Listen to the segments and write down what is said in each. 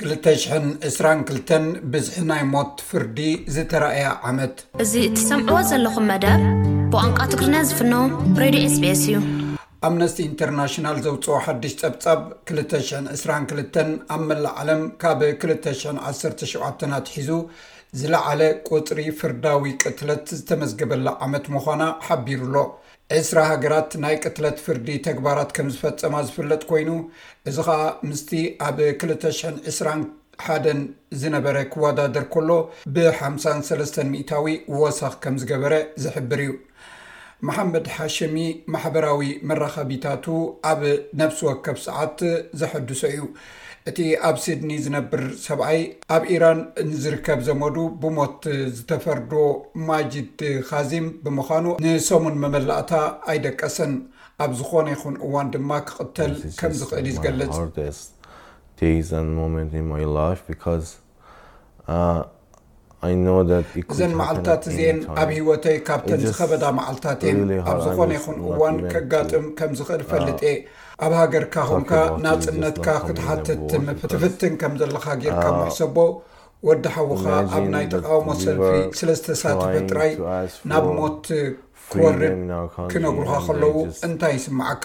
ክልተ ሽሕን ዕስራን ክልተን ብዝሒ ናይ ሞት ፍርዲ ዝተራእያ ዓመት። እዚ እትሰምዕዎ ዘለኹም መደብ ብቋንቋ ትግርኛ ዝፍኖ ሬድዮ ኤስቢኤስ እዩ። ኣምነስቲ ኢንተርናሽናል ዘውፅኦ ሓድሽ ፀብፃብ ክልተ ሽሕን ዕስራን ክልተን ኣብ መላእ ዓለም ካብ ክልተ ሽሕን ዓሰርተ ሸውዓተን ኣትሒዙ ዝለዓለ ቁፅሪ ፍርዳዊ ቅትለት ዝተመዝገበላ ዓመት ምዃና ሓቢሩ ኣሎ። ዕስራ ሃገራት ናይ ቅትለት ፍርዲ ተግባራት ከም ዝፈጸማ ዝፍለጥ ኮይኑ፣ እዚ ኸኣ ምስቲ ኣብ ክልተ ሽሕን ዕስራን ሓደን ዝነበረ ክወዳደር ከሎ ብሓምሳን ሰለስተን ሚእታዊ ወሰኽ ከም ዝገበረ ዝሕብር እዩ። መሓመድ ሓሸሚ ማሕበራዊ መራኸቢታቱ ኣብ ነፍሲ ወከፍ ሰዓት ዘሐድሶ እዩ። እቲ ኣብ ሲድኒ ዝነብር ሰብኣይ ኣብ ኢራን ንዝርከብ ዘመዱ ብሞት ዝተፈርዶ ማጂድ ኻዚም ብምዃኑ ንሰሙን መመላእታ ኣይደቀሰን። ኣብ ዝኾነ ይኹን እዋን ድማ ክቕተል ከም ዝኽእል እዩ ዝገልጽ። እዘን መዓልትታት እዚኤን ኣብ ሂወተይ ካብተን ዝኸበዳ መዓልትታት እየን ኣብ ዝኾነ ይኹን እዋን ከጋጥም ከም ዝኽእል እፈልጥ እየ ኣብ ሃገርካ ኹንካ ናፅነትካ ክትሓትት ትፍትን ከም ዘለኻ ጌርካ ምሕሰቦ ወዲ ሓውኻ ኣብ ናይ ተቃውሞ ሰልፊ ስለ ዝተሳተፈ ጥራይ ናብ ሞት ክወርድ ክነግሩኻ ከለዉ እንታይ ይስምዓካ?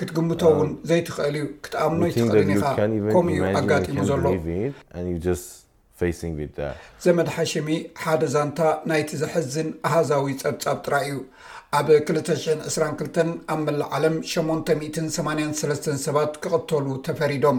ክትግምቶ እውን ዘይትኽእል እዩ፣ ክትኣምኖ ኣይትኽእልን ኢኻ፣ ከምኡ እዩ ኣጋጢሙ ዘሎ። ዘመድ ሓሽሚ ሓደ ዛንታ ናይቲ ዘሕዝን ኣሃዛዊ ጸብጻብ ጥራይ እዩ። ኣብ ክልተ ሽሕን ዕስራን ክልተን ኣብ መላእ ዓለም ሸሞንተ ሚእትን ሰማንያን ሰለስተን ሰባት ክቕተሉ ተፈሪዶም።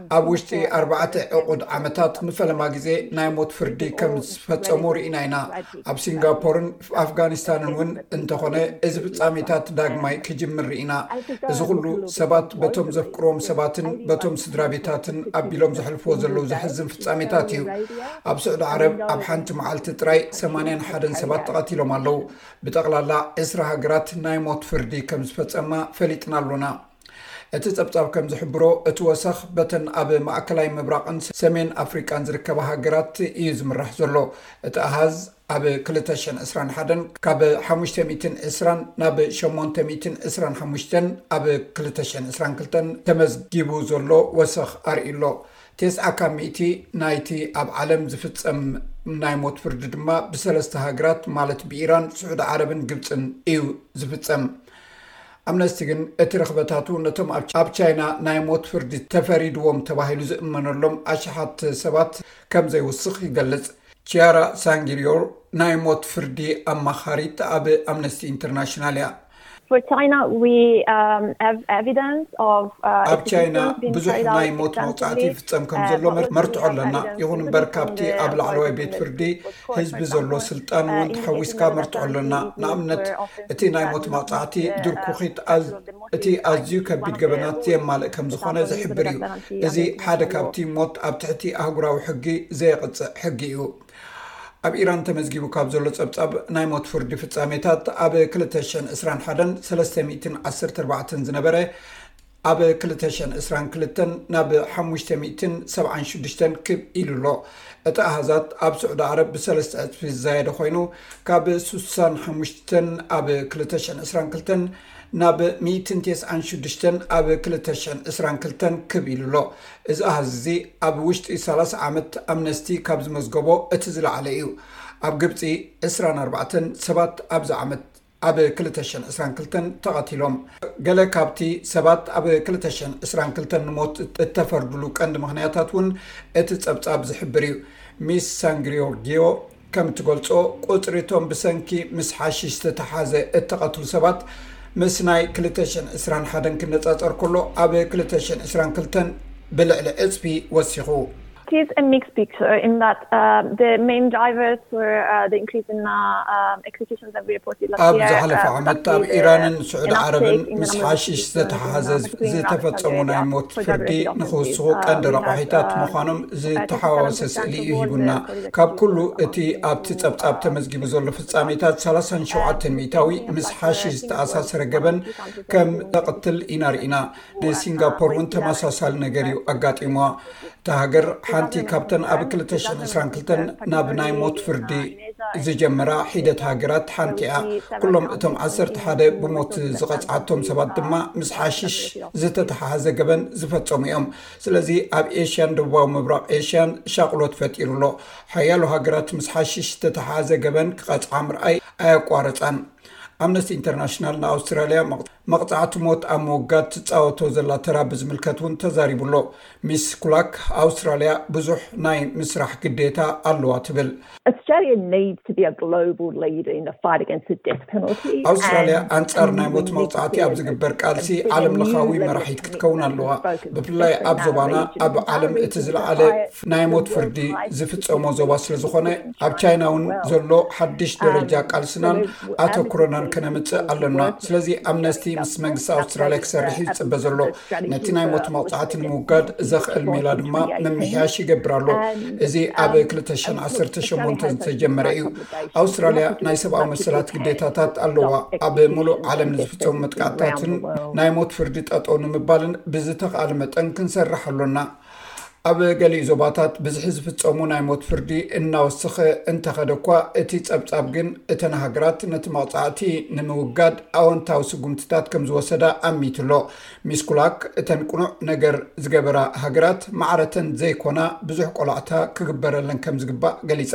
ኣብ ውሽጢ ኣርባዕተ ዕቑድ ዓመታት ንፈለማ ግዜ ናይ ሞት ፍርዲ ከም ዝፈጸሙ ርኢና ኢና። ኣብ ሲንጋፖርን ኣፍጋኒስታንን እውን እንተኾነ እዚ ፍጻሜታት ዳግማይ ክጅምር ርኢና። እዚ ኩሉ ሰባት በቶም ዘፍቅርዎም ሰባትን በቶም ስድራ ቤታትን ኣቢሎም ዘሕልፍዎ ዘለዉ ዘሕዝን ፍጻሜታት እዩ። ኣብ ስዑዲ ዓረብ ኣብ ሓንቲ መዓልቲ ጥራይ ሰማንያን ሓደን ሰባት ተቐቲሎም ኣለዉ። ብጠቕላላ ዕስራ ሃገራት ናይ ሞት ፍርዲ ከም ዝፈጸማ ፈሊጥና ኣሎና። እቲ ጸብጻብ ከም ዝሕብሮ፣ እቲ ወሰኽ በተን ኣብ ማእከላይ ምብራቕን ሰሜን ኣፍሪቃን ዝርከባ ሃገራት እዩ ዝምራሕ ዘሎ። እቲ ኣሃዝ ኣብ ክልተ ሽሕን ዕስራን ሓደን ካብ ሓሙሽተ ሚእትን ዕስራን ናብ ሸሞንተ ሚእትን ዕስራን ሓሙሽተን ኣብ ክልተ ሽሕን ዕስራን ክልተን ተመዝጊቡ ዘሎ ወሰኽ ኣርእዩ ኣሎ። ቴስዓ ካብ ሚእቲ ናይቲ ኣብ ዓለም ዝፍጸም ናይ ሞት ፍርዲ ድማ ብሰለስተ ሃገራት ማለት ብኢራን፣ ስዑዲ ዓረብን ግብጽን እዩ ዝፍጸም። ኣምነስቲ ግን እቲ ርኽበታቱ ነቶም ኣብ ቻይና ናይ ሞት ፍርዲ ተፈሪድዎም ተባሂሉ ዝእመነሎም ኣሽሓት ሰባት ከም ዘይውስኽ ይገልጽ። ቺያራ ሳንጊርዮር ናይ ሞት ፍርዲ ኣማኻሪት ኣብ ኣምነስቲ ኢንተርናሽናል እያ። ኣብ ቻይና ብዙሕ ናይ ሞት መቕጻዕቲ ይፍጸም ከም ዘሎ መርትዖ ኣለና። ይኹን እምበር ካብቲ ኣብ ላዕለዋይ ቤት ፍርዲ ህዝቢ ዘሎ ስልጣን እውን ተሓዊስካ መርትዖ ኣለና። ንኣብነት እቲ ናይ ሞት መቕጻዕቲ ድርኩኺት እቲ ኣዝዩ ከቢድ ገበናት ዘየማልእ ከም ዝኾነ ዝሕብር እዩ። እዚ ሓደ ካብቲ ሞት ኣብ ትሕቲ ኣህጉራዊ ሕጊ ዘየቕጽዕ ሕጊ እዩ። ኣብ ኢራን ተመዝጊቡ ካብ ዘሎ ጸብጻብ ናይ ሞት ፍርዲ ፍጻሜታት ኣብ ክልተ ሽሕን ዕስራን ሓደን ሰለስተ ሚእትን ዓሰርተ ኣርባዕተን ዝነበረ፣ ኣብ ክልተ ሽሕን ዕስራን ክልተን ናብ ሓሙሽተ ሚእትን ሰብዓን ሽዱሽተን ክብ ኢሉ ኣሎ። እቲ ኣሃዛት ኣብ ስዑዲ ዓረብ ብሰለስተ ዕጽፊ ዝዛየደ ኮይኑ፣ ካብ ስሳን ሓሙሽተን ኣብ ክልተ ሽሕን ዕስራን ክልተን ናብ ሚእትን ቴስዓን ሽዱሽተን ኣብ ክልተ ሽሕን ዕስራን ክልተን ክብ ኢሉ ኣሎ። እዚ ኣሃዝ እዚ ኣብ ውሽጢ ሰላሳ ዓመት ኣምነስቲ ካብ ዝመዝገቦ እቲ ዝለዓለ እዩ። ኣብ ግብጺ ዕስራን ኣርባዕተን ሰባት ኣብዚ ዓመት ኣብ ክልተ ሽሕን ዕስራን ክልተን ተቐቲሎም። ገለ ካብቲ ሰባት ኣብ ክልተ ሽሕን ዕስራን ክልተን ንሞት እተፈርዱሉ ቀንዲ ምኽንያታት እውን እቲ ጸብጻብ ዝሕብር እዩ። ሚስ ሳንግሪዮርጊዮ ከም እትገልጾ፣ ቍጽሪ እቶም ብሰንኪ ምስ ሓሺሽ ዝተተሓሓዘ እተቐትሉ ሰባት ምስ ናይ ክልተ ሽሕን ዕስራን ሓደን ክነጻጸር ከሎ ኣብ ክልተ ሽሕን ዕስራን ክልተን ብልዕሊ ዕጽፊ ወሲኹ። Tis a mixed picture in that the main drivers for the increase in executions that we reported last year. ኣብ ዝሓለፈ ዓመት ኣብ ኢራንን ስዑዲ ዓረብን ምስ ሓሺሽ ዝተተሓሓዘ ዝተፈጸሙ ናይ ሞት ፍርዲ ንኽውስኹ ቀንዲ ረቋሒታት ምዃኖም ዝተሓዋወሰ ስእሊ እዩ ሂቡና። ካብ ኩሉ እቲ ኣብቲ ጸብጻብ ተመዝጊቡ ዘሎ ፍጻሜታት ሰላሳን ሸውዓተን ሚእታዊ ምስ ሓሺሽ ዝተኣሳሰረ ገበን ከም ዘቕትል ኢና ርኢና። ንሲንጋፖር እውን ተመሳሳሊ ነገር እዩ ኣጋጢሞዋ እታ ሃገር ሓንቲ ካብተን ኣብ 222 ናብ ናይ ሞት ፍርዲ ዝጀመራ ሒደት ሃገራት ሓንቲ እያ ኩሎም እቶም 1ሓ ብሞት ዝቐፅዓቶም ሰባት ድማ ምስ ሓሽሽ ዝተተሓሓዘ ገበን ዝፈፀሙ እዮም ስለዚ ኣብ ኤሽያን ደቡባዊ ምብራቅ ኤሽያን ሻቅሎት ፈጢሩ ኣሎ ሓያሉ ሃገራት ምስ ሓሽሽ ዝተተሓሓዘ ገበን ክቐፅዓ ምርኣይ ኣየቋረፃን ኣምነስቲ ኢንተርናሽናል ንኣውስትራልያ መቕጻዕቲ ሞት ኣብ ምውጋድ ትጻወቶ ዘላ ተራ ብዝምልከት እውን ተዛሪቡ ኣሎ ሚስ ኩላክ ኣውስትራልያ ብዙሕ ናይ ምስራሕ ግዴታ ኣለዋ ትብል ኣውስትራልያ ኣንጻር ናይ ሞት መቕጻዕቲ ኣብ ዝግበር ቃልሲ ዓለም ለኻዊ መራሒት ክትከውን ኣለዋ ብፍላይ ኣብ ዞባና ኣብ ዓለም እቲ ዝለዓለ ናይ ሞት ፍርዲ ዝፍፀሞ ዞባ ስለዝኾነ ኣብ ቻይና ውን ዘሎ ሓድሽ ደረጃ ቃልስናን ኣተኩሮናን ከነምፅእ ኣለና ስለዚ ኣምነስቲ ምስ መንግስቲ ኣውስትራሊያ ክሰርሕ እዩ ዝፅበ ዘሎ ነቲ ናይ ሞት መቕፃዕቲ ንምውጋድ ዘኽእል ሜላ ድማ ምምሕያሽ ይገብር ኣሎ እዚ ኣብ 218 ዝተጀመረ እዩ ኣውስትራሊያ ናይ ሰብኣዊ መሰላት ግዴታታት ኣለዋ ኣብ ሙሉእ ዓለም ንዝፍፀሙ መጥቃዕትታትን ናይ ሞት ፍርዲ ጠጠው ንምባልን ብዝተኽኣለ መጠን ክንሰርሕ ኣሎና ኣብ ገሊኡ ዞባታት ብዝሒ ዝፍፀሙ ናይ ሞት ፍርዲ እናወሰኸ እንተኸደ እኳ እቲ ፀብፃብ ግን እተን ሃገራት ነቲ መቕፃዕቲ ንምውጋድ ኣወንታዊ ስጉምትታት ከም ዝወሰዳ ኣሚቱ ኣሎ። ሚስ ኩላክ እተን ቅኑዕ ነገር ዝገበራ ሃገራት ማዕረተን ዘይኮና ብዙሕ ቆላዕታ ክግበረለን ከም ዝግባእ ገሊፃ።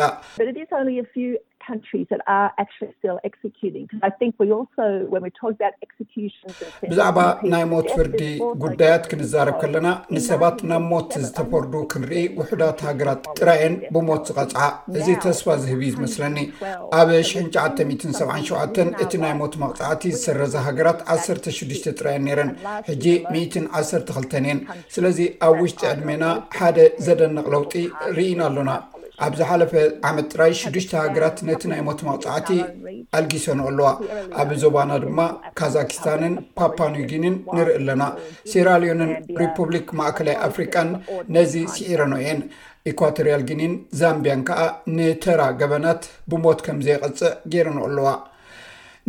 ብዛዕባ ናይ ሞት ፍርዲ ጉዳያት ክንዛረብ ከለና ንሰባት ናብ ሞት ዝተፈርዱ ክንርኢ ውሕዳት ሃገራት ጥራየን ብሞት ዝቐፅዓ እዚ ተስፋ ዝህብ እዩ ዝመስለኒ ኣብ 977 እቲ ናይ ሞት መቕፃዕቲ ዝሰረዘ ሃገራት 16 ጥራየን ነይረን ሕጂ 112 እየን ስለዚ ኣብ ውሽጢ ዕድሜና ሓደ ዘደንቕ ለውጢ ርኢና ኣሎና ኣብ ዝሓለፈ ዓመት ጥራይ ሽዱሽተ ሃገራት ነቲ ናይ ሞት መቕፃዕቲ ኣልጊሰኖ ኣለዋ ኣብ ዞባና ድማ ካዛኪስታንን ፓፓኒጊንን ንርኢ ኣለና ሴራልዮንን ሪፑብሊክ ማእከላይ ኣፍሪቃን ነዚ ስዒረኖ እየን ኢኳቶርያል ጊኒን ዛምቢያን ከዓ ንተራ ገበናት ብሞት ከም ዘይቐፅዕ ገይረኖ ኣለዋ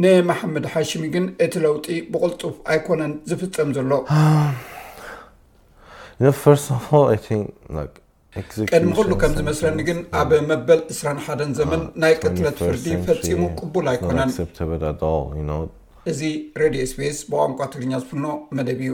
ንመሓመድ ሓሽሚ ግን እቲ ለውጢ ብቕልጡፍ ኣይኮነን ዝፍፀም ዘሎ ቅድሚ ኹሉ ከም ዝመስለኒ ግን ኣብ መበል ዕስራን ሓደን ዘመን ናይ ቅትለት ፍርዲ ፈጺሙ ቅቡል ኣይኮነን። እዚ ሬድዮ ኤስቢኤስ ብቋንቋ ትግርኛ ዝፍኖ መደብ እዩ።